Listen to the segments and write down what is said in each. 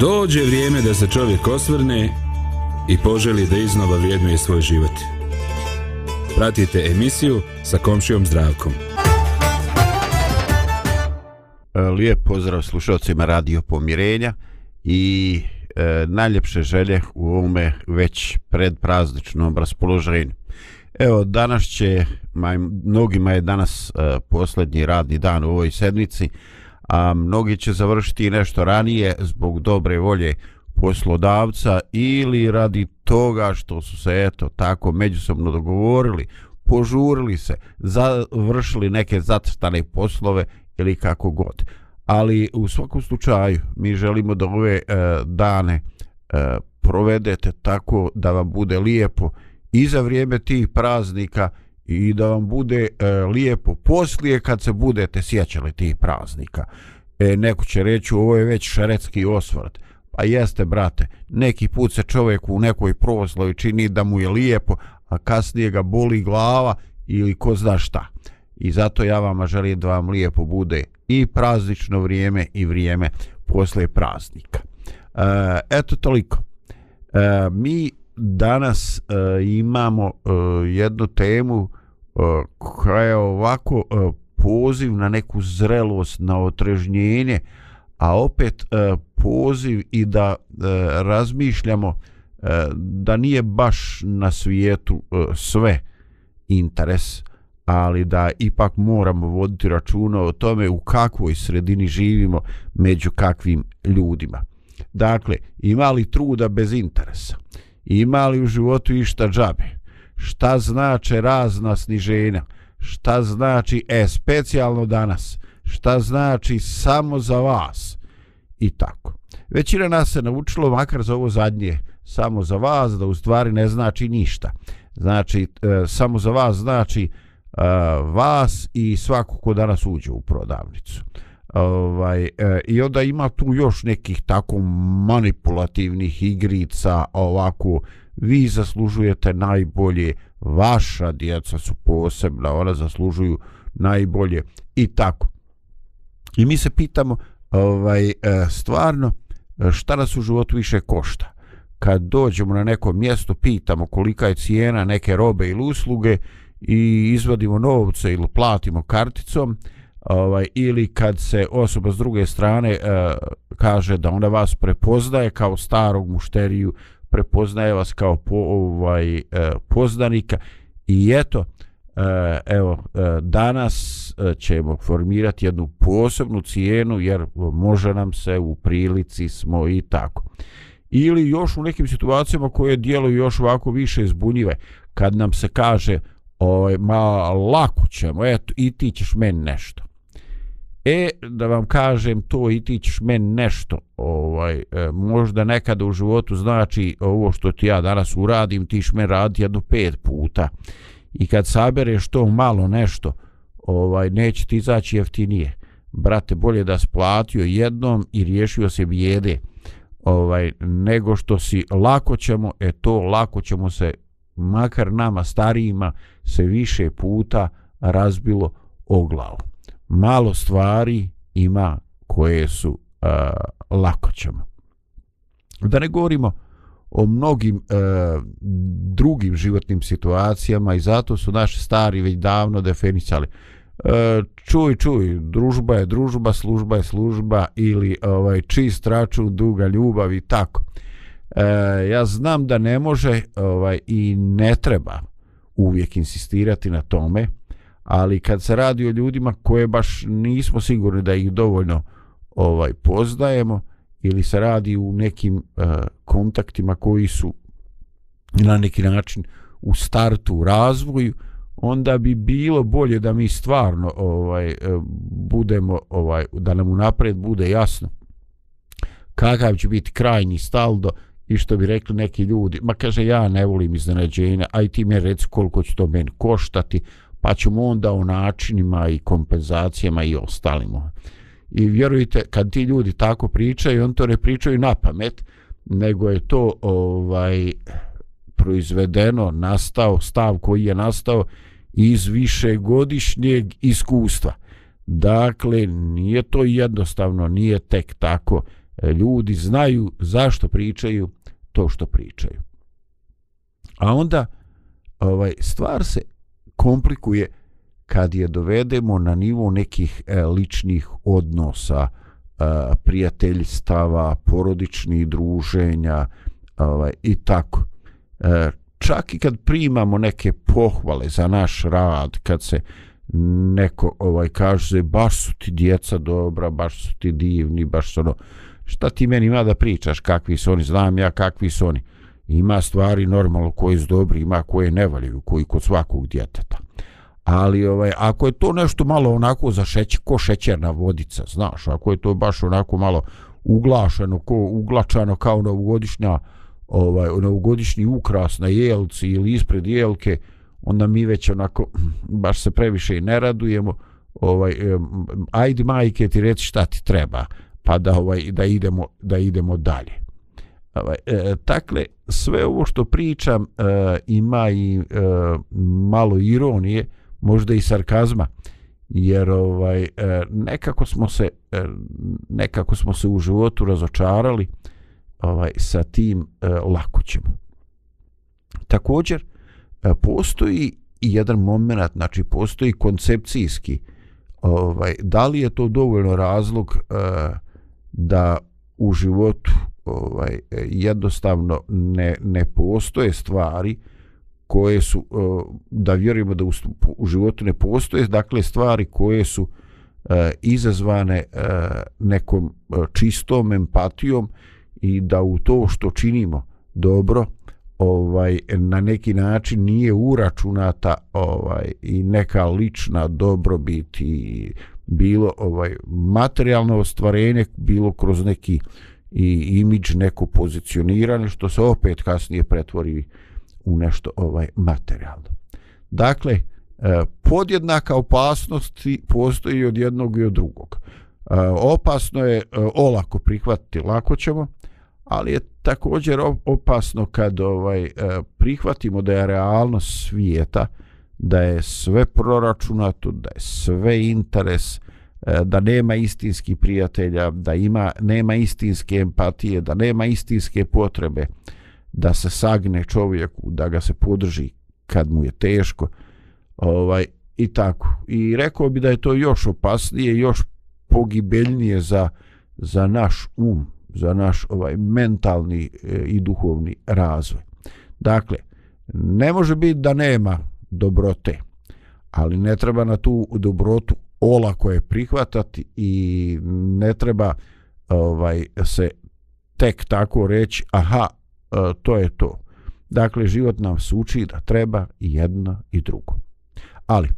Dođe vrijeme da se čovjek osvrne i poželi da iznova vrijednuje svoj život. Pratite emisiju sa komšijom zdravkom. E, lijep pozdrav slušalcima Radio Pomirenja i e, najljepše želje u ovome već predprazničnom raspoloženju. Evo, danas će, maj, mnogima je danas e, posljednji radni dan u ovoj sedmici, a mnogi će završiti nešto ranije zbog dobre volje poslodavca ili radi toga što su se eto tako međusobno dogovorili, požurili se, završili neke zacrtane poslove ili kako god. Ali u svakom slučaju mi želimo da ove e, dane e, provedete tako da vam bude lijepo i za vrijeme tih praznika i da vam bude e, lijepo poslije kad se budete sjećali tih praznika. E, neko će reći ovo je već šaretski osvrt. Pa jeste, brate, neki put se čovjek u nekoj proslavi čini da mu je lijepo, a kasnije ga boli glava ili ko zna šta. I zato ja vama želim da vam lijepo bude i praznično vrijeme i vrijeme posle praznika. E, eto toliko. E, mi danas e, imamo e, jednu temu e, Eh, koja je ovako eh, poziv na neku zrelost, na otrežnjenje, a opet eh, poziv i da razmišljamo da nije baš na svijetu sve interes, ali da ipak moramo voditi računa o tome u kakvoj sredini živimo među kakvim ljudima. Dakle, ima li truda bez interesa? Ima li u životu išta džabe? Šta znače razna sniženja? Šta znači e specijalno danas? Šta znači samo za vas? I tako. Većina nas se naučilo, makar za ovo zadnje, samo za vas, da u stvari ne znači ništa. Znači, e, samo za vas znači e, vas i svako ko danas uđe u prodavnicu. Ovaj, e, I onda ima tu još nekih tako manipulativnih igrica, ovako, vi zaslužujete najbolje, vaša djeca su posebna, ona zaslužuju najbolje i tako. I mi se pitamo, ovaj, e, stvarno, e, šta nas u životu više košta? Kad dođemo na neko mjesto, pitamo kolika je cijena neke robe ili usluge i izvadimo novce ili platimo karticom, ovaj ili kad se osoba s druge strane uh, kaže da ona vas prepoznaje kao starog mušteriju prepoznaje vas kao po, ovaj e, poznanika. I eto e, evo e, danas e, ćemo formirati jednu posebnu cijenu jer može nam se u prilici smo i tako. Ili još u nekim situacijama koje djeluju još ovako više zbunjive kad nam se kaže ovaj ma lako ćemo eto i ti ćeš meni nešto. E, da vam kažem to i ti ćeš meni nešto, ovaj, e, možda nekada u životu znači ovo što ti ja danas uradim, ti ćeš meni raditi jedno pet puta. I kad sabereš to malo nešto, ovaj, neće ti izaći jeftinije. Brate, bolje da splatio jednom i riješio se bijede, ovaj, nego što si lako ćemo, e to lako ćemo se, makar nama starijima, se više puta razbilo o glavu malo stvari ima koje su e, uh, lako ćemo. Da ne govorimo o mnogim uh, drugim životnim situacijama i zato su naši stari već davno definisali uh, čuj, čuj, družba je družba, služba je služba ili ovaj čist račun, duga ljubav i tako. E, ja znam da ne može ovaj i ne treba uvijek insistirati na tome, ali kad se radi o ljudima koje baš nismo sigurni da ih dovoljno ovaj poznajemo ili se radi u nekim uh, kontaktima koji su na neki način u startu u razvoju onda bi bilo bolje da mi stvarno ovaj eh, budemo ovaj da nam unapred bude jasno kakav će biti krajni staldo i što bi rekli neki ljudi ma kaže ja ne volim iznenađenja aj ti mi reci koliko će to meni koštati pa ćemo onda o načinima i kompenzacijama i ostalimo. I vjerujte, kad ti ljudi tako pričaju, on to ne pričaju na pamet, nego je to ovaj proizvedeno, nastao, stav koji je nastao iz višegodišnjeg iskustva. Dakle, nije to jednostavno, nije tek tako ljudi znaju zašto pričaju to što pričaju. A onda ovaj stvar se komplikuje kad je dovedemo na nivo nekih e, ličnih odnosa, e, prijateljstava, porodičnih druženja ovaj, i tako. E, čak i kad primamo neke pohvale za naš rad, kad se neko ovaj kaže baš su ti djeca dobra, baš su ti divni, baš su ono, šta ti meni ima da pričaš kakvi su oni, znam ja kakvi su oni. Ima stvari normalno koje su dobri, ima koje ne valjaju, koji kod svakog djeteta. Ali ovaj, ako je to nešto malo onako za šeć, ko šećerna vodica, znaš, ako je to baš onako malo uglašeno, ko uglačano kao novogodišnja, ovaj, novogodišnji ukras na jelci ili ispred jelke, onda mi već onako baš se previše i ne radujemo ovaj ajde majke ti reci šta ti treba pa da ovaj da idemo da idemo dalje ovaj e, takle sve ovo što pričam e, ima i e, malo ironije možda i sarkazma jer ovaj e, nekako smo se e, nekako smo se u životu razočarali ovaj sa tim e, lakoćem. Također E, postoji i jedan moment, znači postoji koncepcijski, ovaj, da li je to dovoljno razlog e, da u životu ovaj, e, jednostavno ne, ne postoje stvari koje su, e, da vjerujemo da u, u životu ne postoje, dakle stvari koje su e, izazvane nekom čistom empatijom i da u to što činimo dobro, ovaj na neki način nije uračunata ovaj i neka lična dobrobit i bilo ovaj materijalno ostvarenje bilo kroz neki i imidž neko pozicioniranje što se opet kasnije pretvori u nešto ovaj materijalno. Dakle, e, podjednaka opasnost postoji od jednog i od drugog. E, opasno je e, olako prihvatiti, lako ćemo, ali je također opasno kad ovaj prihvatimo da je realnost svijeta da je sve proračunato da je sve interes E, da nema istinskih prijatelja da ima nema istinske empatije da nema istinske potrebe da se sagne čovjeku da ga se podrži kad mu je teško ovaj i tako i rekao bi da je to još opasnije još pogibeljnije za za naš um za naš ovaj mentalni e, i duhovni razvoj. Dakle, ne može biti da nema dobrote, ali ne treba na tu dobrotu olako je prihvatati i ne treba ovaj se tek tako reći aha, e, to je to. Dakle, život nam se uči da treba i jedno i drugo. Ali,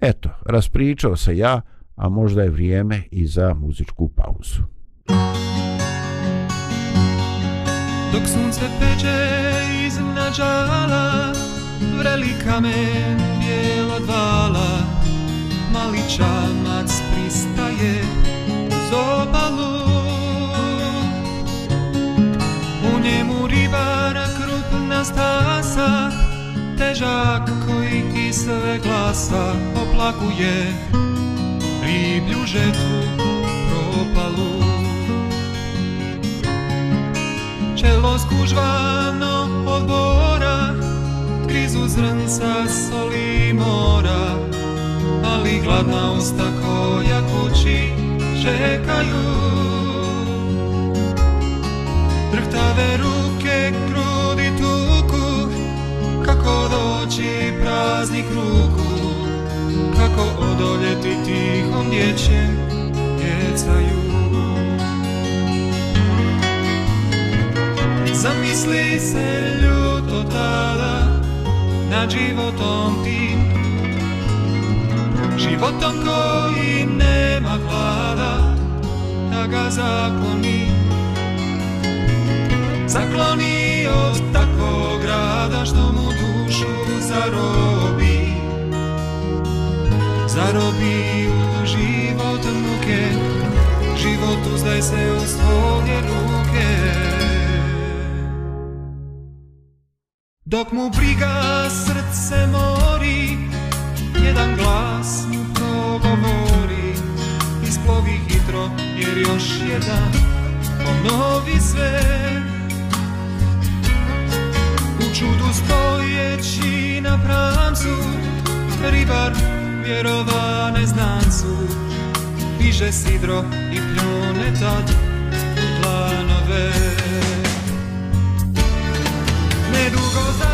eto, raspričao se ja, a možda je vrijeme i za muzičku pauzu. Dok sunce peče iznad žala Vreli kamen bijelo dvala Mali čamac pristaje uz obalu. U njemu ribara krupna stasa Težak koji iz sve glasa oplakuje. Riblju žetvu propalu. Čelo skužvano od bora Grizu zrnca soli mora Ali gladna usta koja kući čekaju? Drhtave ruke krudi tuku Kako doći praznih ruku? Kako odoljeti tihom dječjem djecaju? Zamisli se ljuto tada nad životom tim Životom koji nema hlada da ga zakloni Zakloni od takvog grada što mu dušu zarobi Zarobi u život muke Život uzdaj se u svoje ruke. Dok mu briga srce mori Jedan glas mu progovori Isplovi hitro jer još jedan ponovi sve. U čudu stojeći na pramcu Ribar vjerova neznancu Piže sidro i pljune tad u planove. Nedugo za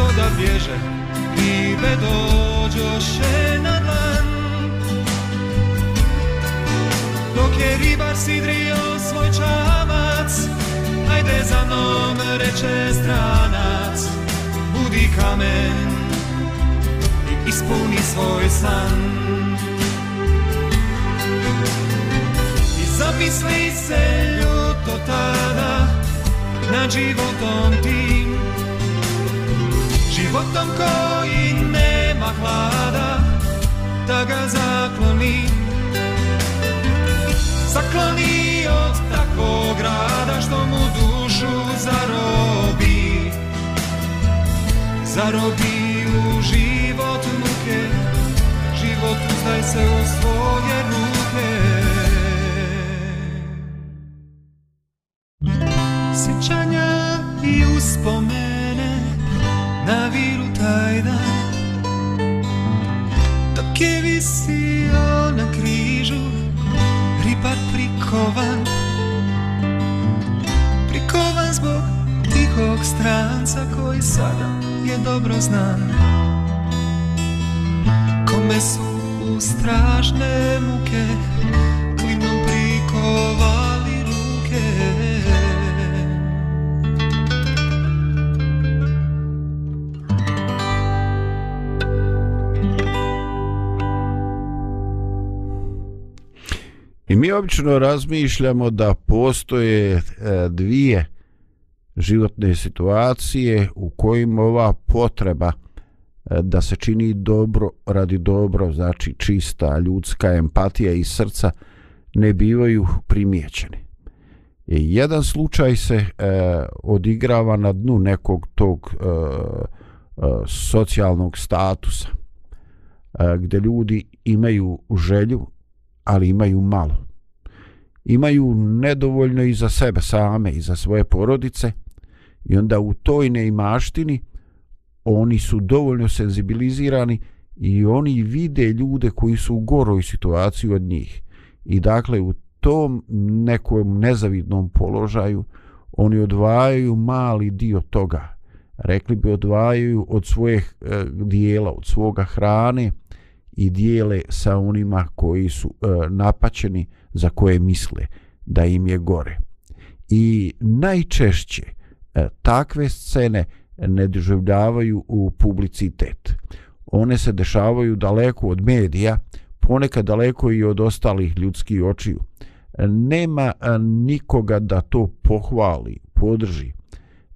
Mjesto da bježe. Ribe dođoše na dlan. Dok je ribar sidrio svoj čamac Ajde za mnom reče stranac Budi kamen I ispuni svoj san. Zamisli se ljuto tada nad životom tim. Životom koji nema hlada da ga zakloni. Zakloni od takvog grada što mu dušu zarobi. Zarobi u život muke Život uzdaj se u svoje ruke. Strašne muke klinom prikovali ruke. I mi obično razmišljamo da postoje e, dvije životne situacije u kojima ova potreba E, da se čini dobro radi dobro, znači čista ljudska empatija i srca ne bivaju primijećeni. I jedan slučaj se e, odigrava na dnu nekog tog e, e, socijalnog statusa e, gdje ljudi imaju želju ali imaju malo. Imaju nedovoljno i za sebe same i za svoje porodice i onda u toj neimaštini oni su dovoljno senzibilizirani i oni vide ljude koji su u goroj situaciji od njih. I dakle u tom nekom nezavidnom položaju oni odvajaju mali dio toga. Rekli bi odvajaju od svojih e, dijela, od svoga hrane, i dijele sa onima koji su e, napaćeni za koje misle da im je gore. I najčešće e, takve scene ne doživljavaju u publicitet. One se dešavaju daleko od medija, ponekad daleko i od ostalih ljudskih očiju. Nema nikoga da to pohvali, podrži.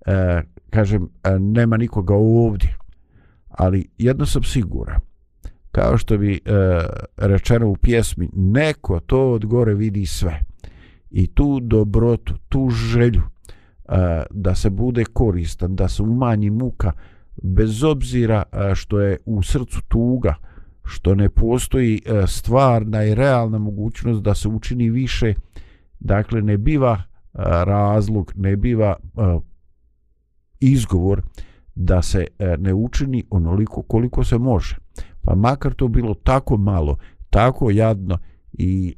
E, kažem, nema nikoga ovdje. Ali jedno sam siguran, kao što bi e, rečeno u pjesmi, neko to od gore vidi sve. I tu dobrotu, tu želju E, da se bude koristan, da se umanji muka, bez obzira e, što je u srcu tuga, što ne postoji e, stvarna i realna mogućnost da se učini više, dakle ne biva razlog, ne biva izgovor da se ne učini onoliko koliko se može. Pa makar to bilo tako malo, tako jadno i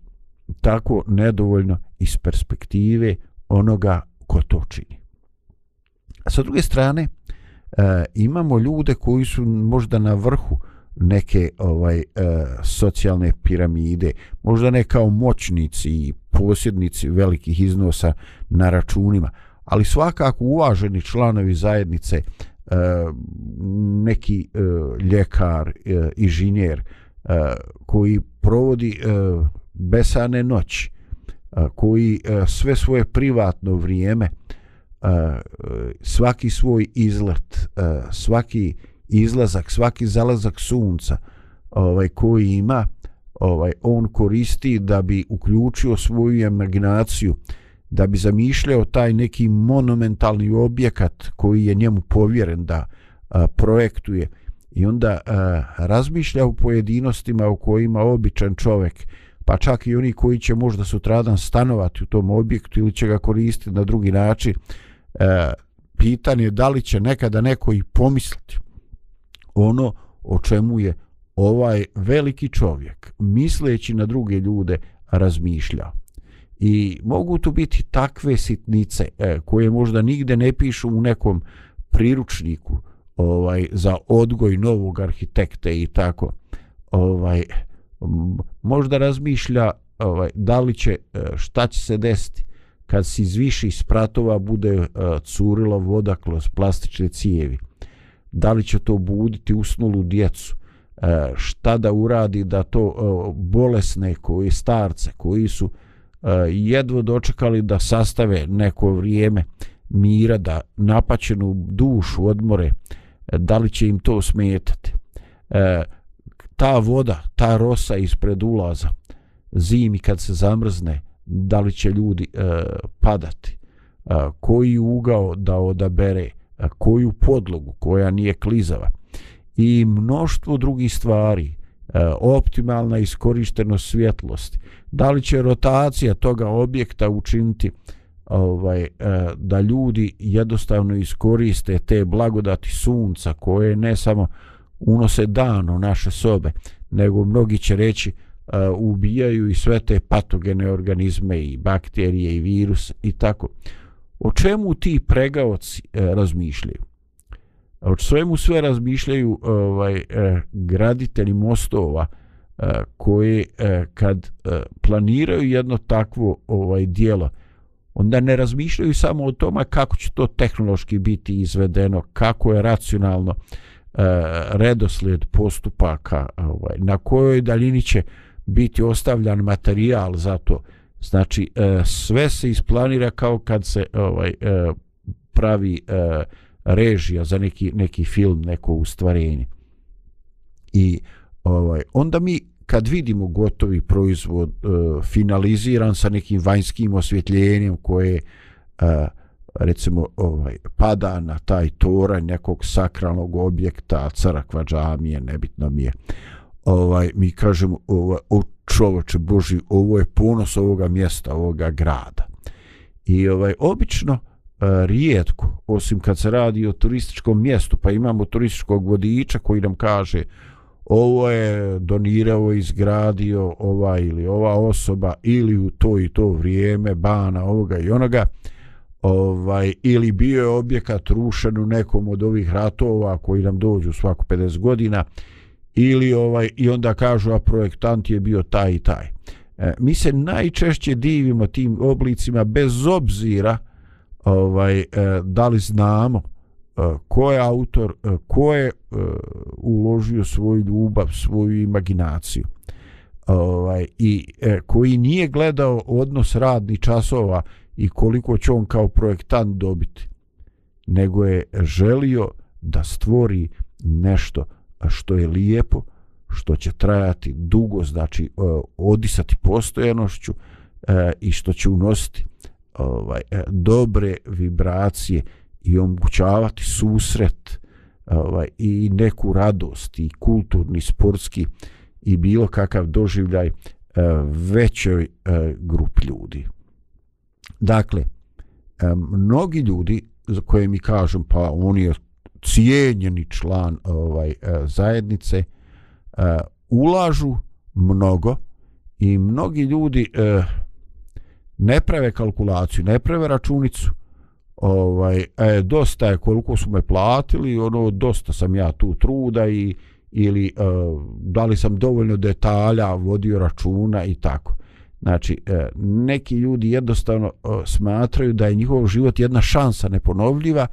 tako nedovoljno iz perspektive onoga ko to čini. A sa druge strane, e, imamo ljude koji su možda na vrhu neke ovaj e, socijalne piramide, možda ne kao moćnici i posjednici velikih iznosa na računima, ali svakako uvaženi članovi zajednice e, neki e, ljekar, e, inženjer e, koji provodi e, besane noći, koji sve svoje privatno vrijeme, e, svaki svoj izlet, svaki izlazak, svaki zalazak sunca ovaj koji ima, ovaj on koristi da bi uključio svoju imaginaciju da bi zamišljao taj neki monumentalni objekat koji je njemu povjeren da a, projektuje. I onda a, razmišlja u pojedinostima u kojima običan čovjek pa čak i oni koji će možda sutradan stanovati u tom objektu ili će ga koristiti na drugi način e, pitanje je da li će nekada neko i pomisliti ono o čemu je ovaj veliki čovjek misleći na druge ljude razmišljao. I mogu tu biti takve sitnice e, koje možda nigde ne pišu u nekom priručniku ovaj za odgoj novog arhitekta i tako ovaj možda razmišlja ovaj da li će e, šta će se desiti kad se iz viših spratova bude e, curila voda kroz plastične cijevi? Da li će to buditi usnulu djecu? E, šta da uradi da to bolesne koji starce koji su jedvo dočekali da sastave neko vrijeme mira da napaćenu dušu odmore da li će im to smetati? Uh, ta voda ta rosa ispred ulaza zimi kad se zamrzne da li će ljudi e, padati, e, koji ugao da odabere, e, koju podlogu koja nije klizava? I mnoštvo drugih stvari, e, optimalna iskorištenost svjetlosti, da li će rotacija toga objekta učiniti ovaj, e, da ljudi jednostavno iskoriste te blagodati sunca koje ne samo unose dan u naše sobe, nego mnogi će reći uh, ubijaju i sve te patogene organizme i bakterije i virus i tako. O čemu ti pregaoci uh, razmišljaju? O svemu sve razmišljaju ovaj uh, graditelji mostova uh, koji uh, kad uh, planiraju jedno takvo ovaj dijelo onda ne razmišljaju samo o tome kako će to tehnološki biti izvedeno, kako je racionalno uh, E, redoslijed postupaka, e, ovaj, na kojoj daljini će biti ostavljan materijal za to. Znači, e, sve se isplanira kao kad se ovaj pravi režija za neki, neki film, neko ustvarenje. I ovaj onda mi kad vidimo gotovi proizvod finaliziran sa nekim vanjskim osvjetljenjem koje e, recimo ovaj pada na taj toranj nekog sakralnog objekta, crkva, džamije, nebitno mi je. Ovaj mi kažemo ovaj, o čovače boži ovo je ponos ovoga mjesta ovoga grada. I ovaj obično e, rijetko osim kad se radi o turističkom mjestu pa imamo turističkog vodiča koji nam kaže ovo je donirao izgradio ova ili ova osoba ili u to i to vrijeme bana ovoga i onoga ovaj ili bio je objekat rušen u nekom od ovih ratova koji nam dođu svako 50 godina ili ovaj i onda kažu a projektant je bio taj i taj. E, mi se najčešće divimo tim oblicima bez obzira ovaj e, da li znamo e, ko je autor, e, ko je e, uložio svoju ljubav, svoju imaginaciju. Ovaj i e, koji nije gledao odnos radnih časova i koliko će on kao projektant dobiti nego je želio da stvori nešto što je lijepo, što će trajati dugo, znači e, odisati postojanošću e, i što će unositi ovaj e, dobre vibracije i omogućavati susret ovaj i neku radost i kulturni sportski i bilo kakav doživljaj većoj grupi ljudi. Dakle, e, mnogi ljudi za koje mi kažem pa on je cijenjeni član ovaj e, zajednice e, ulažu mnogo i mnogi ljudi ne prave kalkulaciju, ne prave računicu. Ovaj e, dosta je koliko su me platili ono dosta sam ja tu truda i ili e, da li sam dovoljno detalja vodio računa i tako znači e, neki ljudi jednostavno e, smatraju da je njihov život jedna šansa neponovljiva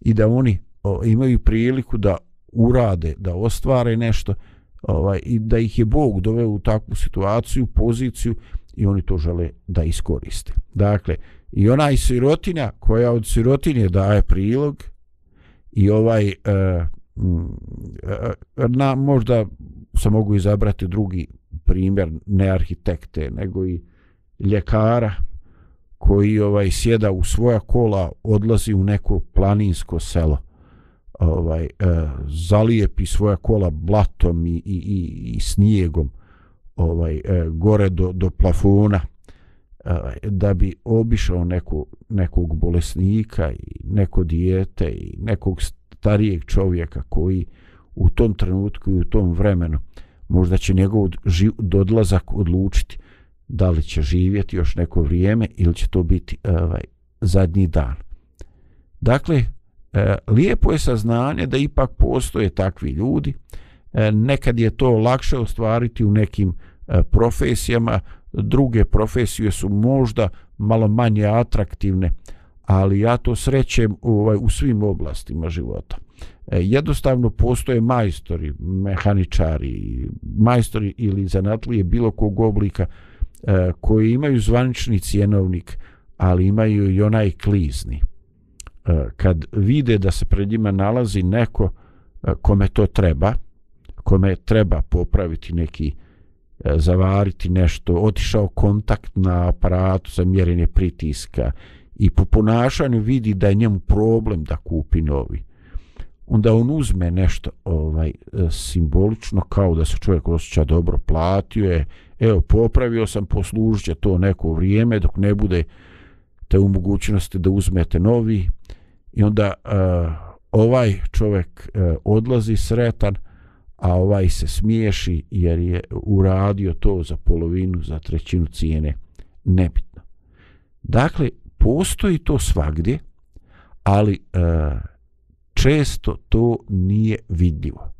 i da oni imaju priliku da urade, da ostvare nešto ovaj, i da ih je Bog doveo u takvu situaciju, poziciju i oni to žele da iskoriste. Dakle, i onaj sirotinja koja od sirotinje daje prilog i ovaj e, e na, možda se mogu izabrati drugi primjer ne arhitekte nego i ljekara koji ovaj sjeda u svoja kola odlazi u neko planinsko selo. Ovaj e, zalijepi svoja kola blatom i, i, i, i snijegom ovaj e, gore do, do plafona e, da bi obišao neku, nekog bolesnika i neko dijete i nekog starijeg čovjeka koji u tom trenutku i u tom vremenu možda će njegov odlazak odlučiti da li će živjeti još neko vrijeme ili će to biti ovaj zadnji dan. Dakle, e, lijepo je saznanje da ipak postoje takvi ljudi. E, nekad je to lakše ostvariti u nekim e, profesijama, druge profesije su možda malo manje atraktivne, ali ja to srećem ovaj, u svim oblastima života. E, jednostavno postoje majstori, mehaničari, majstori ili zanatlije bilo kog oblika e, koji imaju zvanični cjenovnik, ali imaju i onaj klizni. E, kad vide da se pred njima nalazi neko e, kome to treba, kome treba popraviti neki e, zavariti nešto, otišao kontakt na aparatu za mjerenje pritiska i po ponašanju vidi da je njemu problem da kupi novi. Onda on uzme nešto ovaj e, simbolično kao da se čovjek osjeća dobro platio je evo popravio sam poslužit to neko vrijeme dok ne bude te u mogućnosti da uzmete novi. I onda uh, ovaj čovjek uh, odlazi sretan a ovaj se smiješi jer je uradio to za polovinu za trećinu cijene. Nebitno. Dakle postoji to svagdje ali e, često to nije vidljivo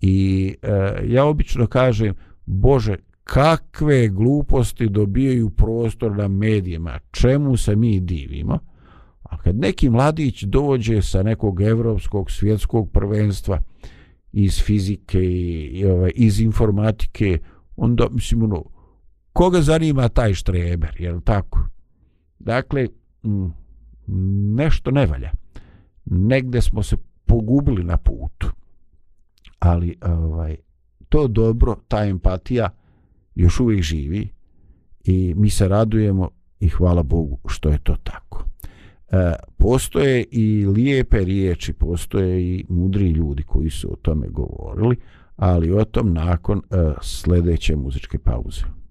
i e, ja obično kažem Bože kakve gluposti dobijaju prostor na medijima, čemu se mi divimo, a kad neki mladić dođe sa nekog evropskog svjetskog prvenstva iz fizike i, i ovaj, iz informatike, onda, mislim, ono, koga zanima taj štreber, je tako? Dakle, nešto ne valja. Negde smo se pogubili na putu. Ali, ovaj, to dobro, ta empatija, još uvijek živi i mi se radujemo i hvala Bogu što je to tako. E, postoje i lijepe riječi, postoje i mudri ljudi koji su o tome govorili, ali o tom nakon e, sljedeće muzičke pauze.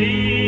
believe.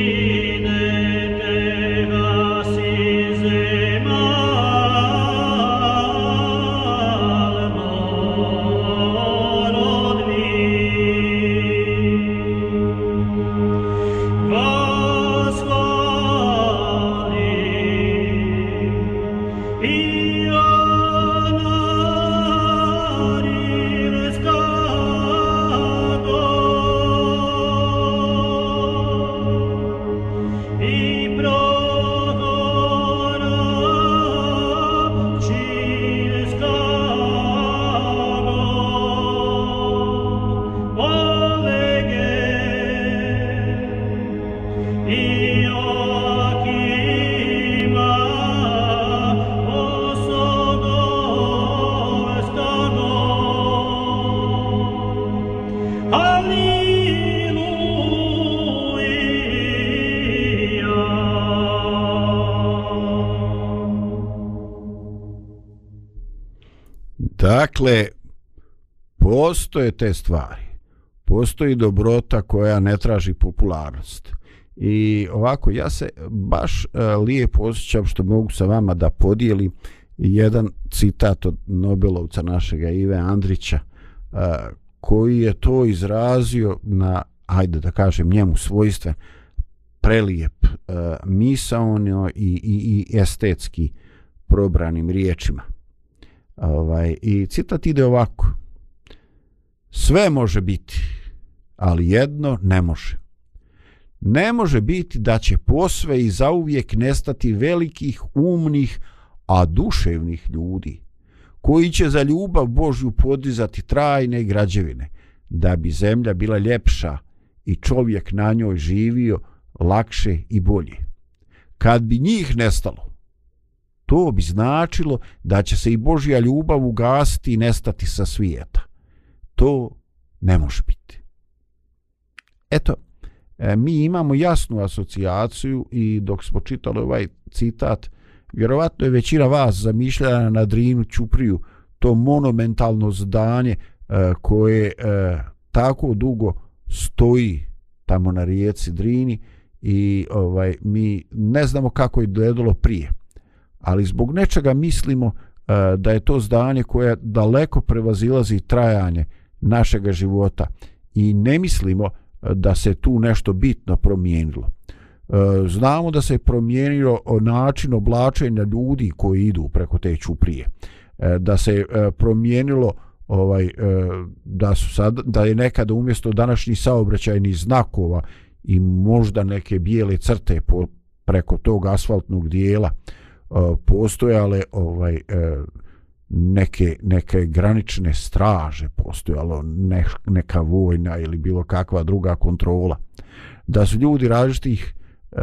Dakle, postoje te stvari. Postoji dobrota koja ne traži popularnost. I ovako, ja se baš uh, lijepo osjećam što mogu sa vama da podijelim jedan citat od Nobelovca našega Ive Andrića, uh, koji je to izrazio na, ajde da kažem, njemu svojstven, prelijep, e, uh, misaonio i, i, i estetski probranim riječima. Ovaj, I citat ide ovako. Sve može biti, ali jedno ne može. Ne može biti da će posve i zauvijek nestati velikih, umnih, a duševnih ljudi, koji će za ljubav Božju podizati trajne građevine, da bi zemlja bila ljepša i čovjek na njoj živio lakše i bolje. Kad bi njih nestalo, to bi značilo da će se i Božja ljubav ugasiti i nestati sa svijeta. To ne može biti. Eto, e, mi imamo jasnu asocijaciju i dok smo čitali ovaj citat, vjerovatno je većina vas zamišljala na Drinu Ćupriju to monumentalno zdanje e, koje e, tako dugo stoji tamo na rijeci Drini i ovaj mi ne znamo kako je gledalo prije ali zbog nečega mislimo e, da je to zdanje koje daleko prevazilazi trajanje našega života i ne mislimo eh, da se tu nešto bitno promijenilo. Eh, znamo da se promijenilo način oblačenja ljudi koji idu preko te čuprije. Da se promijenilo ovaj da su sad da je nekada umjesto današnjih saobraćajnih znakova i možda neke bijele crte po, preko tog asfaltnog dijela postojale ovaj e, neke, neke granične straže postojalo ne, neka vojna ili bilo kakva druga kontrola. Da su ljudi različitih e,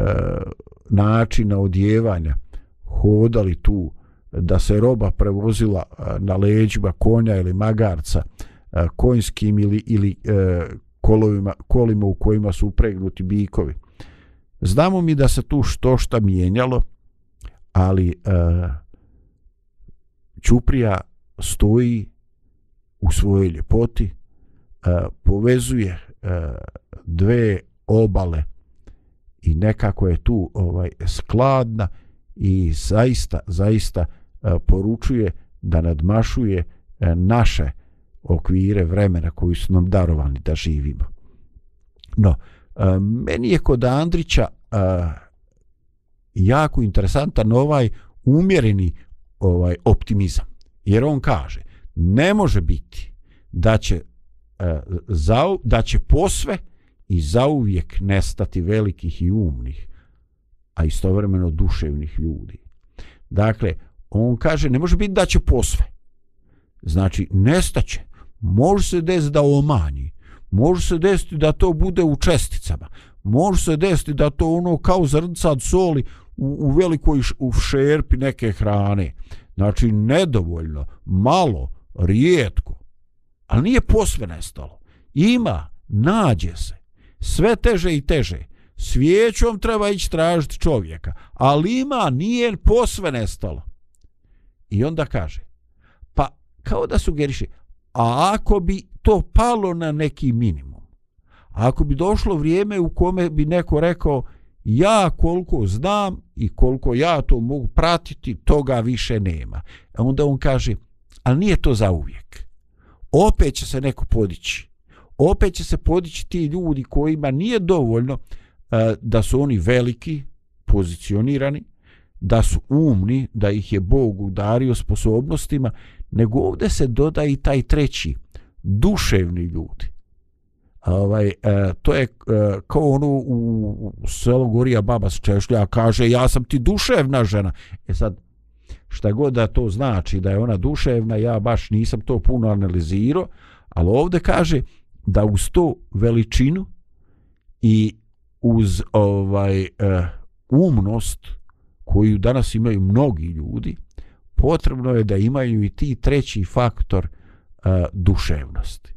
načina odjevanja hodali tu da se roba prevozila e, na leđima konja ili magarca e, konjskim ili, ili e, kolovima, kolima u kojima su upregnuti bikovi. Znamo mi da se tu što šta mijenjalo ali e, Ćuprija stoji u svojoj ljepoti, e, povezuje e, dve obale i nekako je tu ovaj skladna i zaista, zaista e, poručuje da nadmašuje e, naše okvire vremena koji su nam darovani da živimo. No, e, meni je kod Andrića e, jako interesantan ovaj umjereni ovaj optimizam. Jer on kaže, ne može biti da će e, za, da će posve i zauvijek nestati velikih i umnih, a istovremeno duševnih ljudi. Dakle, on kaže, ne može biti da će posve. Znači, nestaće. Može se desiti da omanji. Može se desiti da to bude u česticama. Može se desiti da to ono kao zrnca od soli u, u velikoj š, u šerpi neke hrane. Znači, nedovoljno, malo, rijetko. Ali nije posve nestalo. Ima, nađe se. Sve teže i teže. Svijećom treba ići tražiti čovjeka. Ali ima, nije posve nestalo. I onda kaže, pa kao da sugeriše, a ako bi to palo na neki minimum, ako bi došlo vrijeme u kome bi neko rekao, ja koliko znam i koliko ja to mogu pratiti, toga više nema. A onda on kaže, ali nije to za uvijek. Opet će se neko podići. Opet će se podići ti ljudi kojima nije dovoljno uh, da su oni veliki, pozicionirani, da su umni, da ih je Bog udario sposobnostima, nego ovdje se doda i taj treći, duševni ljudi ovaj, e, to je e, kao ono u, selu Gorija baba s Češlja kaže ja sam ti duševna žena. E sad šta god da to znači da je ona duševna ja baš nisam to puno analizirao ali ovdje kaže da uz to veličinu i uz ovaj e, umnost koju danas imaju mnogi ljudi potrebno je da imaju i ti treći faktor e, duševnosti.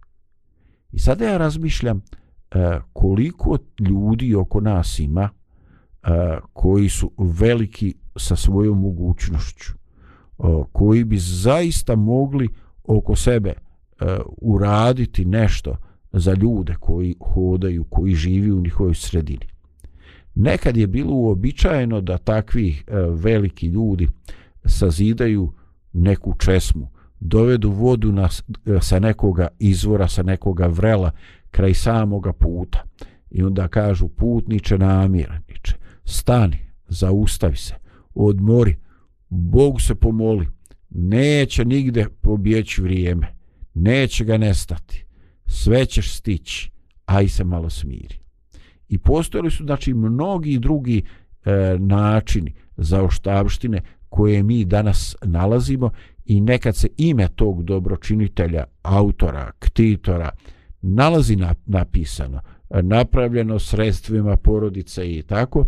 I sada ja razmišljam e, koliko ljudi oko nas ima e, koji su veliki sa svojom mogućnošću, e, koji bi zaista mogli oko sebe uraditi nešto za ljude koji hodaju, koji živi u njihovoj sredini. Nekad je bilo uobičajeno da takvi veliki ljudi sazidaju neku česmu, dovedu vodu na, e, sa nekoga izvora, sa nekoga vrela kraj samoga puta. I onda kažu putniče namiraniče, stani, zaustavi se, odmori, Bogu se pomoli, neće nigde pobjeći vrijeme, neće ga nestati, sve ćeš stići, aj se malo smiri. I postojali su znači mnogi drugi e, načini za oštavštine koje mi danas nalazimo i nekad se ime tog dobročinitelja, autora, ktitora, nalazi na, napisano, napravljeno sredstvima porodice i tako,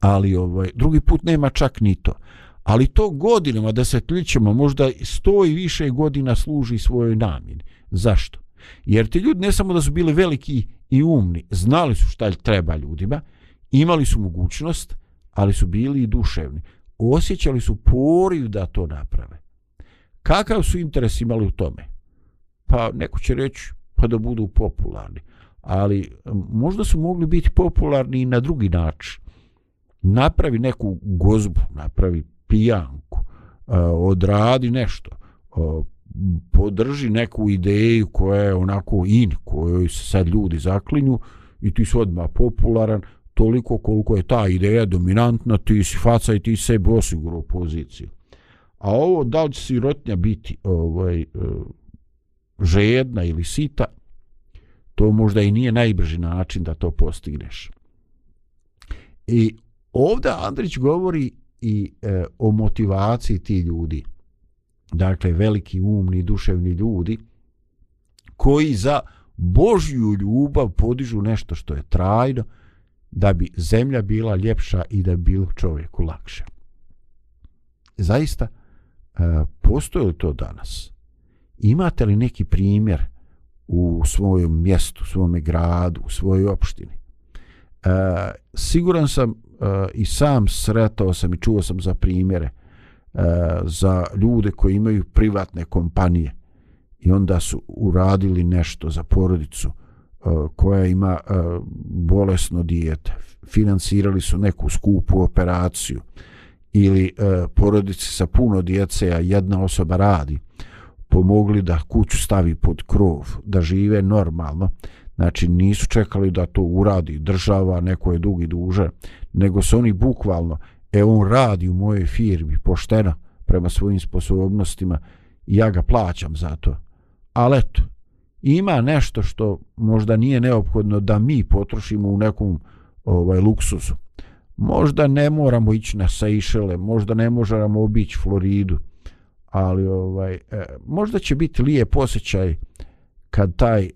ali ovaj, drugi put nema čak ni to. Ali to godinama, desetljećima, možda sto i više godina služi svojoj namjeni. Zašto? Jer ti ljudi ne samo da su bili veliki i umni, znali su šta treba ljudima, imali su mogućnost, ali su bili i duševni osjećali su poriju da to naprave. Kakav su interes imali u tome? Pa neko će reći pa da budu popularni. Ali možda su mogli biti popularni i na drugi način. Napravi neku gozbu, napravi pijanku, e, odradi nešto, e, podrži neku ideju koja je onako in, kojoj se sad ljudi zaklinju i ti su odmah popularan, toliko koliko je ta ideja dominantna, ti si faca i ti sebi osiguro u poziciju. A ovo, da li će sirotnja biti ovaj, e, žedna ili sita, to možda i nije najbrži način da to postigneš. I ovdje Andrić govori i e, o motivaciji ti ljudi. Dakle, veliki umni, duševni ljudi koji za Božju ljubav podižu nešto što je trajno da bi zemlja bila ljepša i da bi bilo čovjeku lakše. Zaista, E, postoje li to danas? Imate li neki primjer u svojom mjestu, u svome gradu, u svojoj opštini? E, siguran sam e, i sam sretao sam i čuo sam za primjere e, za ljude koji imaju privatne kompanije i onda su uradili nešto za porodicu e, koja ima bolesno dijete, finansirali su neku skupu operaciju ili e, porodice sa puno djece, a jedna osoba radi, pomogli da kuću stavi pod krov, da žive normalno, znači nisu čekali da to uradi država, neko je dugi duže, nego su oni bukvalno, e on radi u mojoj firmi pošteno prema svojim sposobnostima i ja ga plaćam za to. Ali eto, ima nešto što možda nije neophodno da mi potrošimo u nekom ovaj luksuzu. Možda ne moramo ići na Sejšele, možda ne možemo obići Floridu, ali ovaj e, možda će biti lijep osjećaj kad taj e,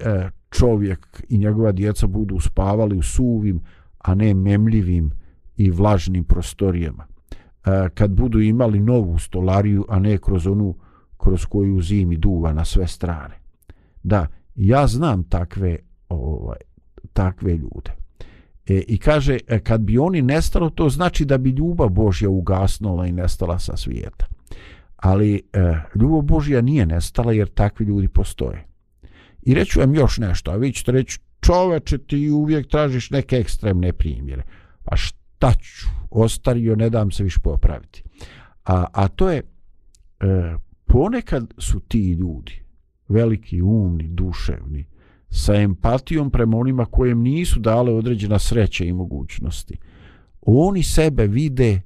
čovjek i njegova djeca budu spavali u suvim, a ne memljivim i vlažnim prostorijama. E, kad budu imali novu stolariju, a ne kroz onu kroz koju zimi duva na sve strane. Da, ja znam takve ovaj takve ljude. E, I kaže, e, kad bi oni nestalo, to znači da bi ljubav Božja ugasnula i nestala sa svijeta. Ali e, ljubav Božja nije nestala jer takvi ljudi postoje. I reću vam još nešto, a vi ćete reći, čoveče, ti uvijek tražiš neke ekstremne primjere. Pa šta ću? Ostario, ne dam se više popraviti. A, a to je, e, ponekad su ti ljudi, veliki, umni, duševni, sa empatijom prema onima kojem nisu dale određena sreća i mogućnosti. Oni sebe vide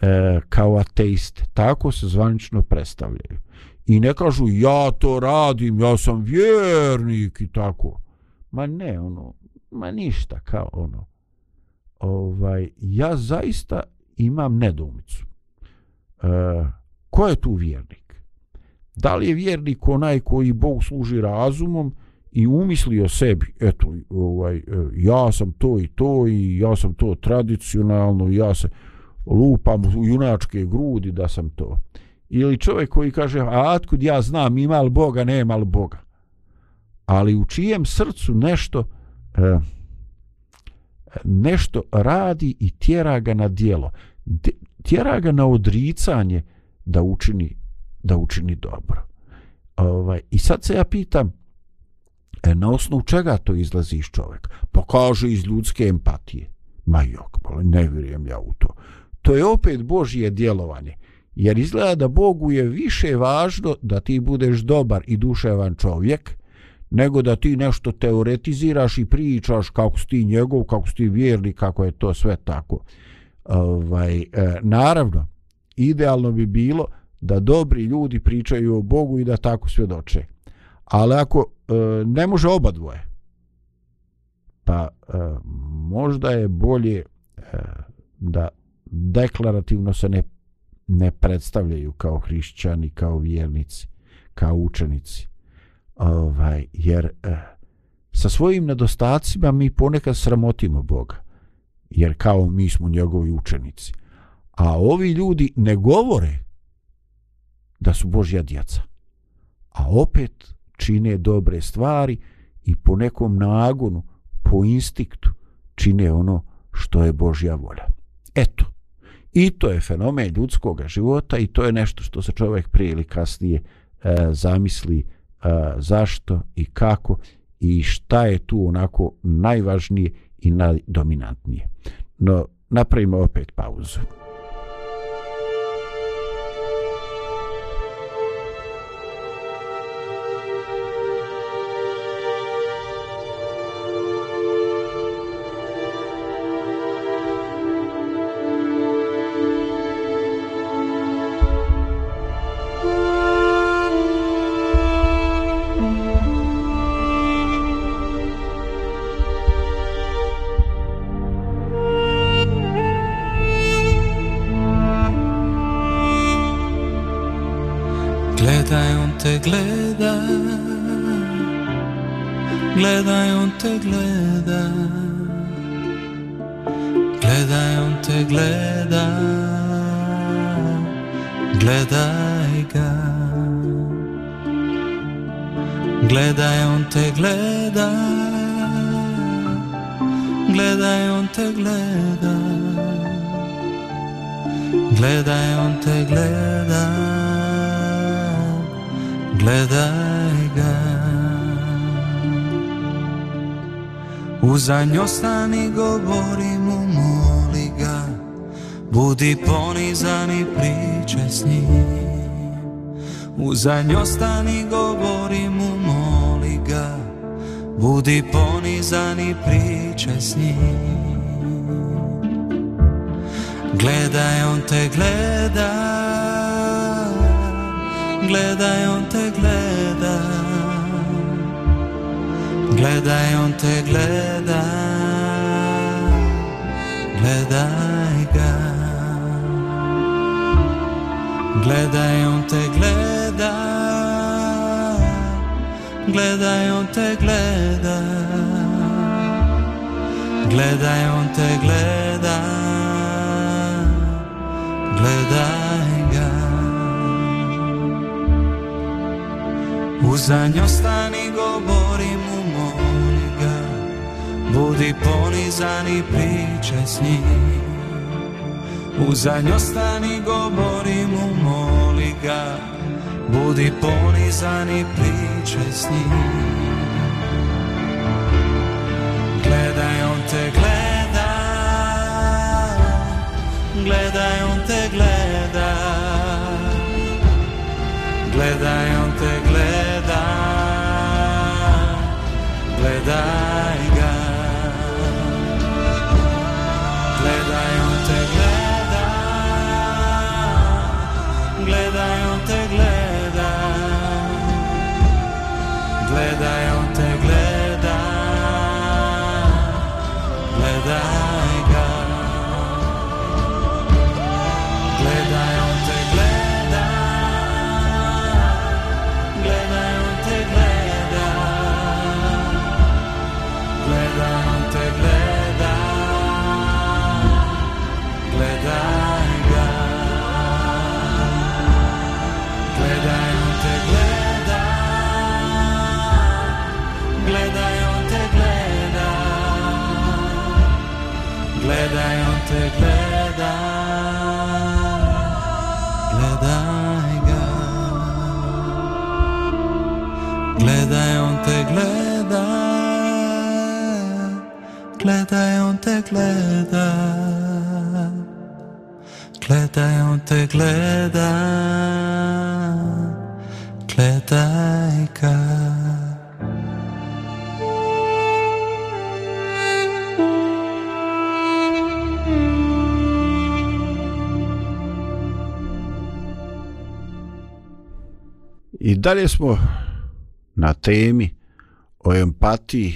e, kao ateiste, tako se zvanično predstavljaju. I ne kažu ja to radim, ja sam vjernik i tako. Ma ne, ono, ma ništa kao ono. Ovaj, ja zaista imam nedomicu. E, ko je tu vjernik? Da li je vjernik onaj koji Bog služi razumom i umisli o sebi, eto, ovaj, e, ja sam to i to i ja sam to tradicionalno i ja se lupam u junačke grudi da sam to. Ili čovjek koji kaže, a otkud ja znam ima li Boga, nema li Boga. Ali u čijem srcu nešto e, nešto radi i tjera ga na dijelo. Tjera ga na odricanje da učini da učini dobro. Ovaj, I sad se ja pitam, e, na osnovu čega to izlazi iz čovjeka? Pa kaže iz ljudske empatije. Ma jok, ne vjerujem ja u to. To je opet Božije djelovanje. Jer izgleda da Bogu je više važno da ti budeš dobar i duševan čovjek, nego da ti nešto teoretiziraš i pričaš kako si ti njegov, kako si ti vjerni, kako je to sve tako. Ovaj, e, naravno, idealno bi bilo da dobri ljudi pričaju o Bogu i da tako svjedoče. Ali ako e, ne može oba dvoje, pa e, možda je bolje e, da deklarativno se ne, ne predstavljaju kao hrišćani, kao vjernici, kao učenici. Ovaj, jer e, sa svojim nedostacima mi ponekad sramotimo Boga. Jer kao mi smo njegovi učenici. A ovi ljudi ne govore da su Božja djeca. A opet čine dobre stvari i po nekom nagonu, po instinktu čine ono što je Božja volja. Eto, I to je fenomen ljudskog života i to je nešto što se čovjek prije ili kasnije e, zamisli e, zašto i kako i šta je tu onako najvažnije i najdominantnije. No, napravimo opet pauzu. Gledaj, on te gleda. Gledaj, on te gleda. Gledaj, on te gleda. Gledaj ga. Gledaj, on te gleda. Gledaj, on te gleda. Gledaj, on te gleda. Gledaj ga. U zanjostani govori mu moli ga. Budi ponizan i priče s njim. U zanjostani govori mu moli ga. Budi ponizan i priče s njim. Gledaj, on te gleda. Gledaj, on te gleda. Gledaj, on te gleda. Gledaj ga. Gledaj, on te gleda. Gledaj, on te gleda. Gledaj, on te gleda. Gledaj. U zanjostani govori mu moli ga. Budi ponizan i pričaj s njim. U zanjostani govori mu moli ga. Budi ponizan i pričaj s njim. Gledaj on te gleda. Gledaj Gledaj Gledaj on te gleda. Gledaj on te gleda. Gledaj ga I dalje smo na temi o empatiji,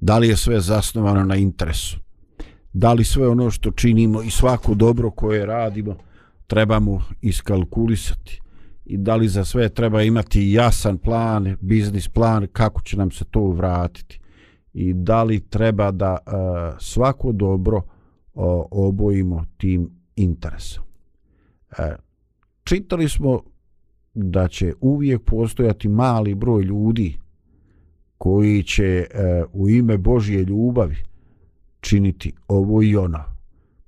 da li je sve zasnovano na interesu, da li sve ono što činimo i svako dobro koje radimo trebamo iskalkulisati? I da li za sve treba imati jasan plan, biznis plan, kako će nam se to vratiti? I da li treba da uh, svako dobro uh, obojimo tim interesom. Uh, čitali smo da će uvijek postojati mali broj ljudi koji će e, u ime Božje ljubavi činiti ovo i ono.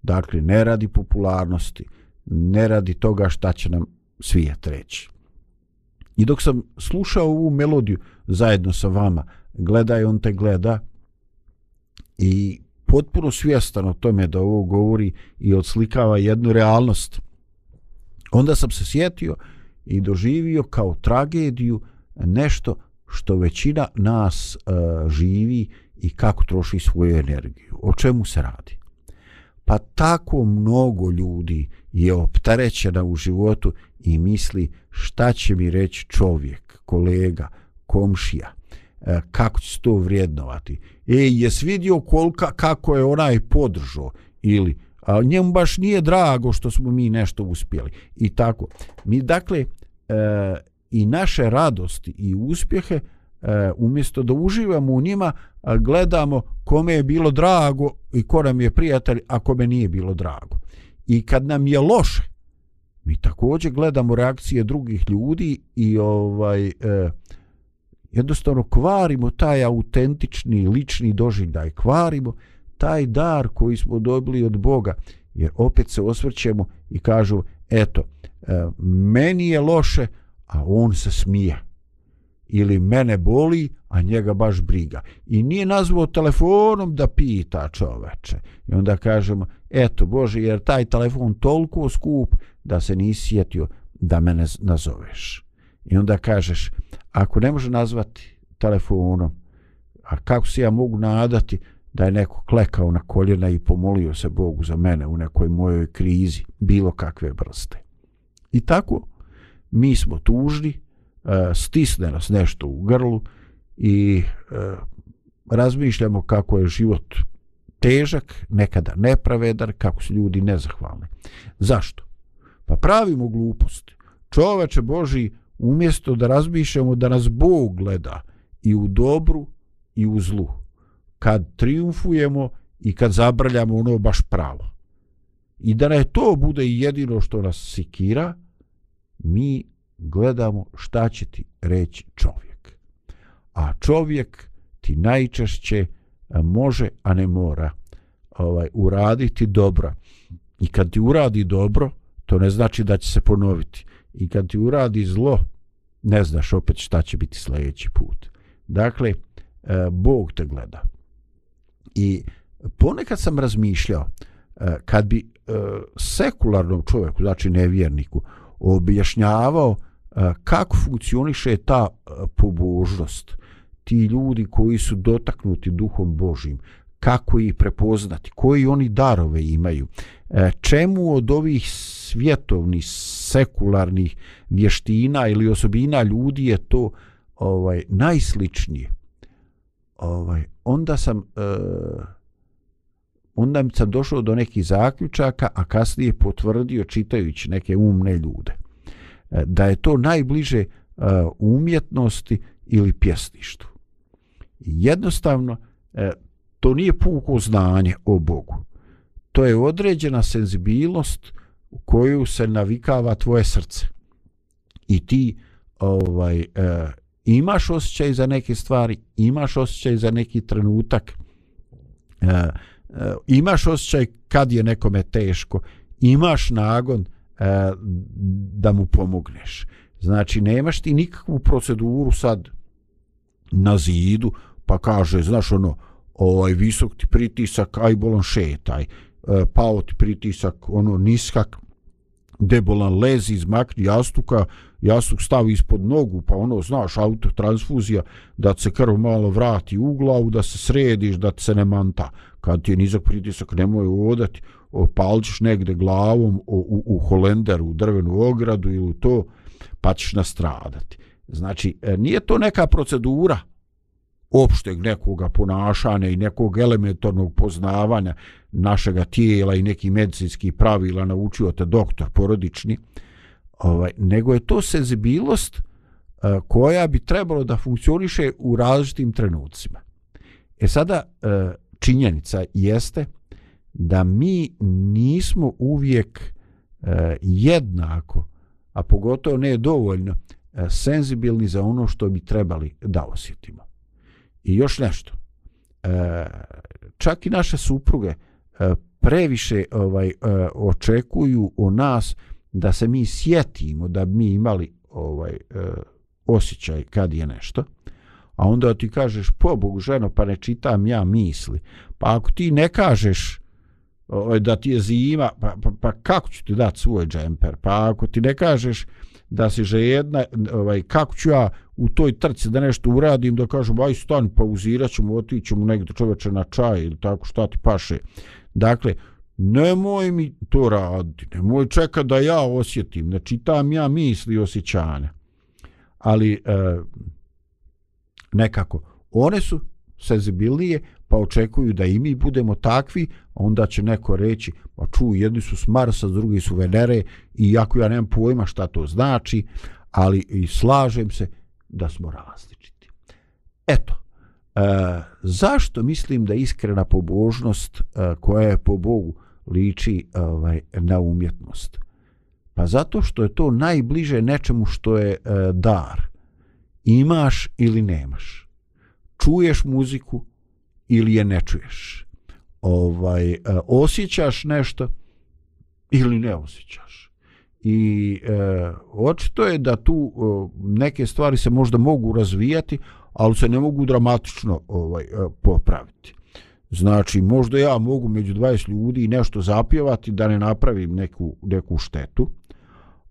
Dakle, ne radi popularnosti, ne radi toga šta će nam svijet reći. I dok sam slušao ovu melodiju zajedno sa vama, gledaj on te gleda i potpuno svjestan o tome da ovo govori i odslikava jednu realnost. Onda sam se sjetio i doživio kao tragediju nešto što većina nas e, živi i kako troši svoju energiju. O čemu se radi? Pa tako mnogo ljudi je optarećena u životu i misli šta će mi reći čovjek, kolega, komšija, e, kako će se to vrijednovati. E, jes vidio kolika, kako je onaj podržao ili a njemu baš nije drago što smo mi nešto uspjeli. I tako. Mi dakle e, i naše radosti i uspjehe e, umjesto da uživamo u njima gledamo kome je bilo drago i ko nam je prijatelj a kome nije bilo drago. I kad nam je loše mi također gledamo reakcije drugih ljudi i ovaj e, jednostavno kvarimo taj autentični lični doživljaj kvarimo taj dar koji smo dobili od Boga jer opet se osvrćemo i kažu eto e, meni je loše a on se smije. Ili mene boli a njega baš briga. I nije nazvao telefonom da pita čoveče. I onda kažemo eto Bože jer taj telefon toliko skup da se nisi sjetio da mene nazoveš i onda kažeš ako ne može nazvati telefonom a kako se ja mogu nadati da je neko klekao na koljena i pomolio se Bogu za mene u nekoj mojoj krizi bilo kakve vrste? I tako mi smo tužni e, stisne nas nešto u grlu i e, razmišljamo kako je život težak, nekada nepravedan, kako su ljudi nezahvalni. Zašto? Pa pravimo gluposti. Čoveče Boži, umjesto da razmišljamo da nas Bog gleda i u dobru i u zlu, kad triumfujemo i kad zabrljamo ono baš pravo. I da ne to bude jedino što nas sikira, mi gledamo šta će ti reći čovjek. A čovjek ti najčešće e, može, a ne mora ovaj uraditi dobro. I kad ti uradi dobro, to ne znači da će se ponoviti. I kad ti uradi zlo, ne znaš opet šta će biti sljedeći put. Dakle, e, Bog te gleda. I ponekad sam razmišljao, e, kad bi sekularnom čovjeku, znači nevjerniku, objašnjavao e, kako funkcioniše ta e, pobožnost. Ti ljudi koji su dotaknuti duhom Božim kako ih prepoznati koji oni darove imaju. E, čemu od ovih svjetovnih sekularnih vještina ili osobina ljudi je to ovaj najsličnije? Ovaj onda sam e, onda sam došao do nekih zaključaka a kasnije potvrdio čitajući neke umne ljude e, da je to najbliže e, umjetnosti ili pjesništvu. Jednostavno, e, to nije puko znanje o Bogu. To je određena senzibilnost u koju se navikava tvoje srce. I ti ovaj imaš osjećaj za neke stvari, imaš osjećaj za neki trenutak, E, imaš osjećaj kad je nekome teško, imaš nagon e, da mu pomogneš. Znači, nemaš ti nikakvu proceduru sad na zidu, pa kaže, znaš ono, ovaj visok ti pritisak, aj bolan šetaj, e, pao ti pritisak, ono, niskak, debolan lezi, izmakni jastuka, jastuk stavi ispod nogu, pa ono, znaš, autotransfuzija, da se krv malo vrati u glavu, da se središ, da se ne manta. Kad ti je nizak pritisak, nemoj odati, opalčiš negde glavom u, u, u Holenderu, u drvenu ogradu ili to, pa ćeš nastradati. Znači, e, nije to neka procedura opšteg nekoga ponašanja i nekog elementarnog poznavanja našega tijela i neki medicinski pravila naučio te doktor porodični, ovaj, nego je to senzibilnost e, koja bi trebalo da funkcioniše u različitim trenucima. E sada, e, činjenica jeste da mi nismo uvijek uh, jednako, a pogotovo ne dovoljno, uh, senzibilni za ono što bi trebali da osjetimo. I još nešto. Uh, čak i naše supruge uh, previše ovaj e, očekuju u nas da se mi sjetimo da bi mi imali ovaj e, osjećaj kad je nešto a onda ti kažeš pobogu ženo pa ne čitam ja misli. Pa ako ti ne kažeš ovaj, da ti je zima pa, pa, pa kako ću ti dati svoj džemper? Pa ako ti ne kažeš da si že jedna ovaj, kako ću ja u toj trci da nešto uradim da kažem aj stani pauzirat ćemo otići ćemo negdje čoveče na čaj ili tako šta ti paše. Dakle nemoj mi to raditi nemoj čekat da ja osjetim ne čitam ja misli i osjećanja. Ali e, nekako one su senzibilnije pa očekuju da i mi budemo takvi onda će neko reći pa ču jedni su s Marsa drugi su Venere i jako ja nemam pojma šta to znači ali i slažem se da smo različiti. Eto e, zašto mislim da iskrena pobožnost e, koja je po Bogu liči ovaj na umjetnost? Pa zato što je to najbliže nečemu što je e, dar imaš ili nemaš. Čuješ muziku ili je ne čuješ. Ovaj e, osjećaš nešto ili ne osjećaš. I e, očito je da tu e, neke stvari se možda mogu razvijati ali se ne mogu dramatično ovaj e, popraviti. Znači možda ja mogu među 20 ljudi nešto zapjevati da ne napravim neku, neku štetu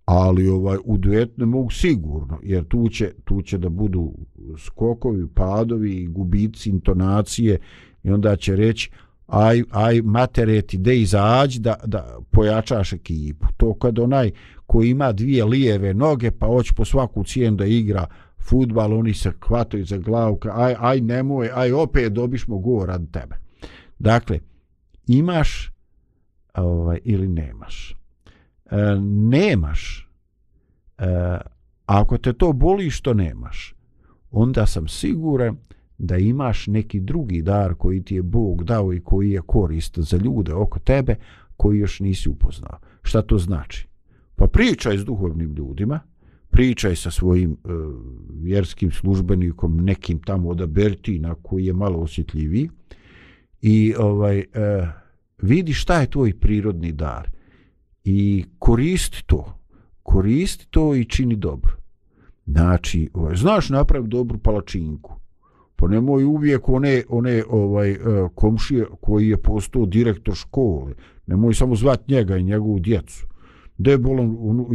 ali ovaj u duet ne mogu sigurno jer tu će, tu će da budu skokovi, padovi, gubici, intonacije i onda će reći aj, aj matereti de izađi da, da pojačaš ekipu. To kad onaj koji ima dvije lijeve noge pa hoće po svaku cijenu da igra futbal, oni se hvataju za glavu, aj, aj nemoj, aj opet dobišmo go rad tebe. Dakle, imaš ovaj, ili nemaš. E, nemaš, e, ako te to boli što nemaš, onda sam siguran da imaš neki drugi dar koji ti je Bog dao i koji je korist za ljude oko tebe koji još nisi upoznao. Šta to znači? Pa pričaj s duhovnim ljudima, pričaj sa svojim e, vjerskim službenikom, nekim tamo od Abertina koji je malo osjetljiviji i ovaj e, vidi šta je tvoj prirodni dar i koristi to. Koristi to i čini dobro. Znači, ovaj, znaš napravi dobru palačinku. Pa nemoj uvijek one, one ovaj, e, komšije koji je postao direktor škole. Nemoj samo zvati njega i njegovu djecu. Da je ono,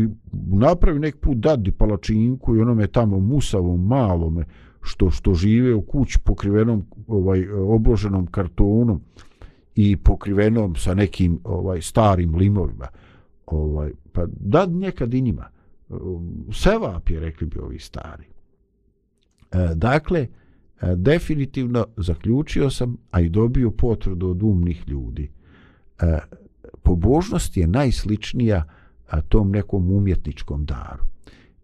napravi nek put dadi palačinku i onome tamo musavom malome što što žive u kući pokrivenom ovaj e, obloženom kartonom i pokrivenom sa nekim ovaj starim limovima ovaj pa da nekad i njima. Sevap je rekli bi ovi stari. E, dakle e, definitivno zaključio sam a i dobio potvrdu od umnih ljudi. E, pobožnost je najsličnija a, tom nekom umjetničkom daru.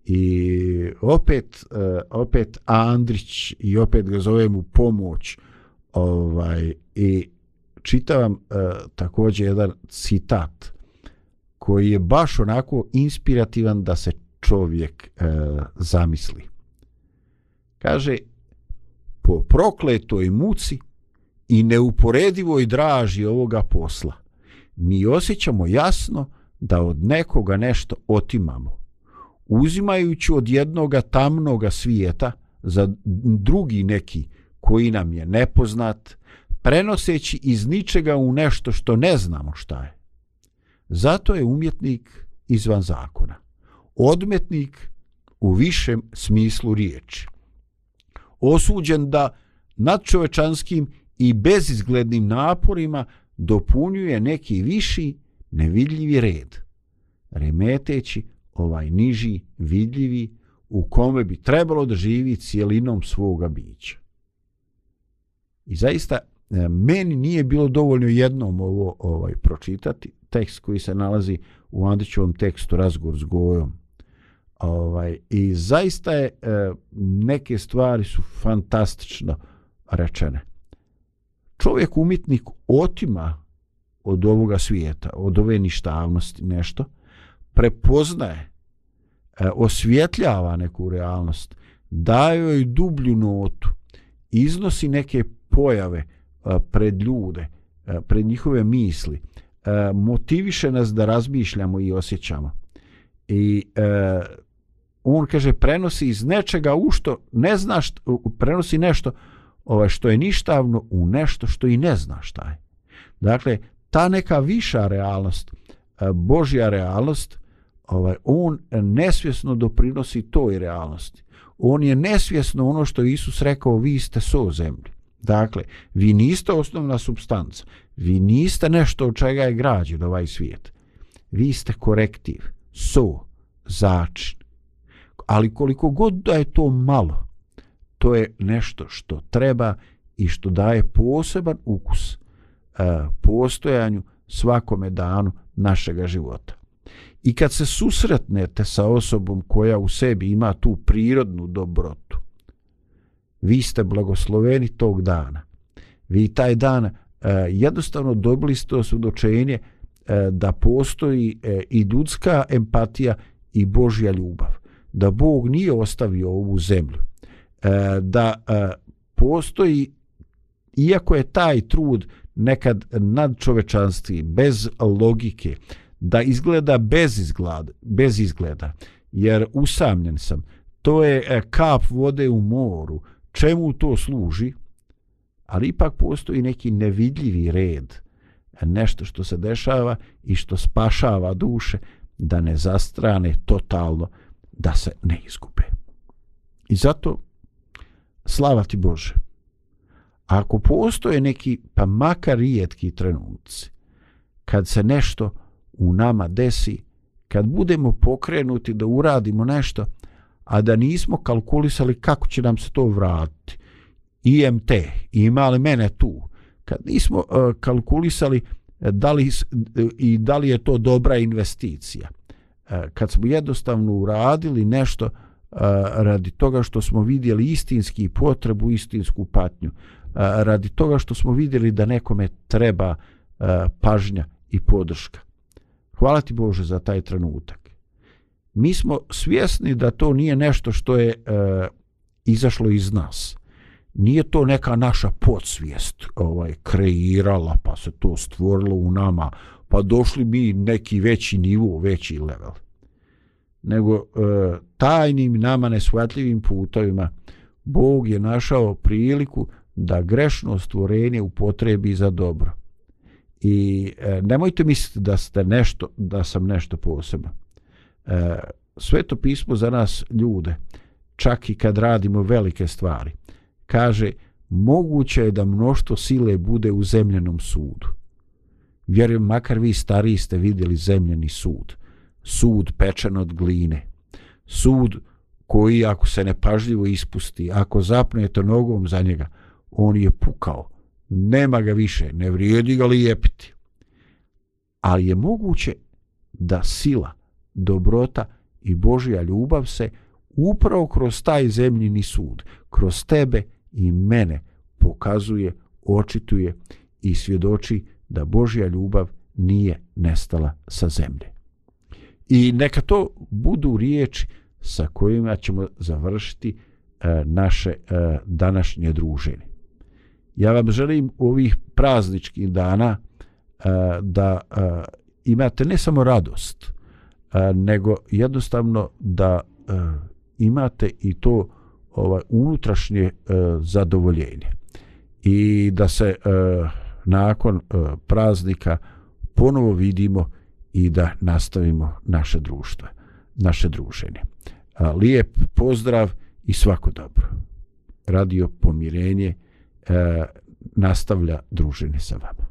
I opet e, opet Andrić i opet ga zovem u pomoć ovaj i čitavam e, također jedan citat koji je baš onako inspirativan da se čovjek e, zamisli kaže po prokletoj muci i neuporedivoj draži ovoga posla mi osjećamo jasno da od nekoga nešto otimamo uzimajući od jednoga tamnoga svijeta za drugi neki koji nam je nepoznat, prenoseći iz ničega u nešto što ne znamo šta je. Zato je umjetnik izvan zakona. Odmetnik u višem smislu riječi. Osuđen da nadčovečanskim i bezizglednim naporima dopunjuje neki viši nevidljivi red, remeteći ovaj niži, vidljivi, u kome bi trebalo da živi cijelinom svoga bića. I zaista, e, meni nije bilo dovoljno jednom ovo ovaj pročitati, tekst koji se nalazi u Andrićevom tekstu Razgovor s Gojom. Ovaj, I zaista je, e, neke stvari su fantastično rečene. Čovjek umjetnik otima od ovoga svijeta, od ove ništavnosti nešto, prepoznaje, e, osvjetljava neku realnost, daje joj dublju notu, iznosi neke pojave e, pred ljude, e, pred njihove misli, E, motiviše nas da razmišljamo i osjećamo. I e, on kaže prenosi iz nečega u što ne znaš, prenosi nešto ovaj, što je ništavno u nešto što i ne zna šta je. Dakle, ta neka viša realnost, e, Božja realnost, ovaj, on nesvjesno doprinosi toj realnosti. On je nesvjesno ono što Isus rekao, vi ste so zemlji. Dakle, vi niste osnovna substanca. Vi niste nešto od čega je građen ovaj svijet. Vi ste korektiv, so, začin. Ali koliko god da je to malo, to je nešto što treba i što daje poseban ukus uh, postojanju svakome danu našega života. I kad se susretnete sa osobom koja u sebi ima tu prirodnu dobrotu, vi ste blagosloveni tog dana. Vi taj dan e, jednostavno dobili ste osvjedočenje e, da postoji e, i ljudska empatija i Božja ljubav. Da Bog nije ostavio ovu zemlju. Da postoji, iako je taj trud nekad nad čovečanstvi, bez logike, da izgleda bez izgleda, bez izgleda, jer usamljen sam, to je kap vode u moru, čemu to služi, ali ipak postoji neki nevidljivi red, nešto što se dešava i što spašava duše da ne zastrane totalno, da se ne izgube. I zato, slava ti Bože, ako postoje neki, pa makar rijetki trenuci, kad se nešto u nama desi, kad budemo pokrenuti da uradimo nešto, a da nismo kalkulisali kako će nam se to vratiti. IMT, ima li mene tu? Kad nismo uh, kalkulisali e, da li, uh, i da li je to dobra investicija. Uh, kad smo jednostavno uradili nešto uh, radi toga što smo vidjeli istinski potrebu, istinsku patnju, uh, radi toga što smo vidjeli da nekome treba uh, pažnja i podrška. Hvala ti Bože za taj trenutak mi smo svjesni da to nije nešto što je e, izašlo iz nas. Nije to neka naša podsvijest ovaj, kreirala pa se to stvorilo u nama pa došli bi neki veći nivo, veći level. Nego e, tajnim nama nesvatljivim putovima Bog je našao priliku da grešno stvorenje upotrebi za dobro. I e, nemojte misliti da ste nešto, da sam nešto posebno e, sveto pismo za nas ljude, čak i kad radimo velike stvari, kaže moguće je da mnoštvo sile bude u zemljenom sudu. Vjerujem, makar vi stariji ste vidjeli zemljeni sud. Sud pečen od gline. Sud koji ako se nepažljivo ispusti, ako zapnete nogom za njega, on je pukao. Nema ga više, ne vrijedi ga lijepiti. Ali je moguće da sila dobrota i Božja ljubav se upravo kroz taj zemljini sud, kroz tebe i mene pokazuje, očituje i svjedoči da Božja ljubav nije nestala sa zemlje. I neka to budu riječi sa kojima ćemo završiti e, naše e, današnje druženje. Ja vam želim ovih prazničkih dana e, da e, imate ne samo radost, a, nego jednostavno da a, imate i to ovaj unutrašnje a, zadovoljenje i da se a, nakon a, praznika ponovo vidimo i da nastavimo naše društvo, naše druženje. A, lijep pozdrav i svako dobro. Radio Pomirenje nastavlja druženje sa vama.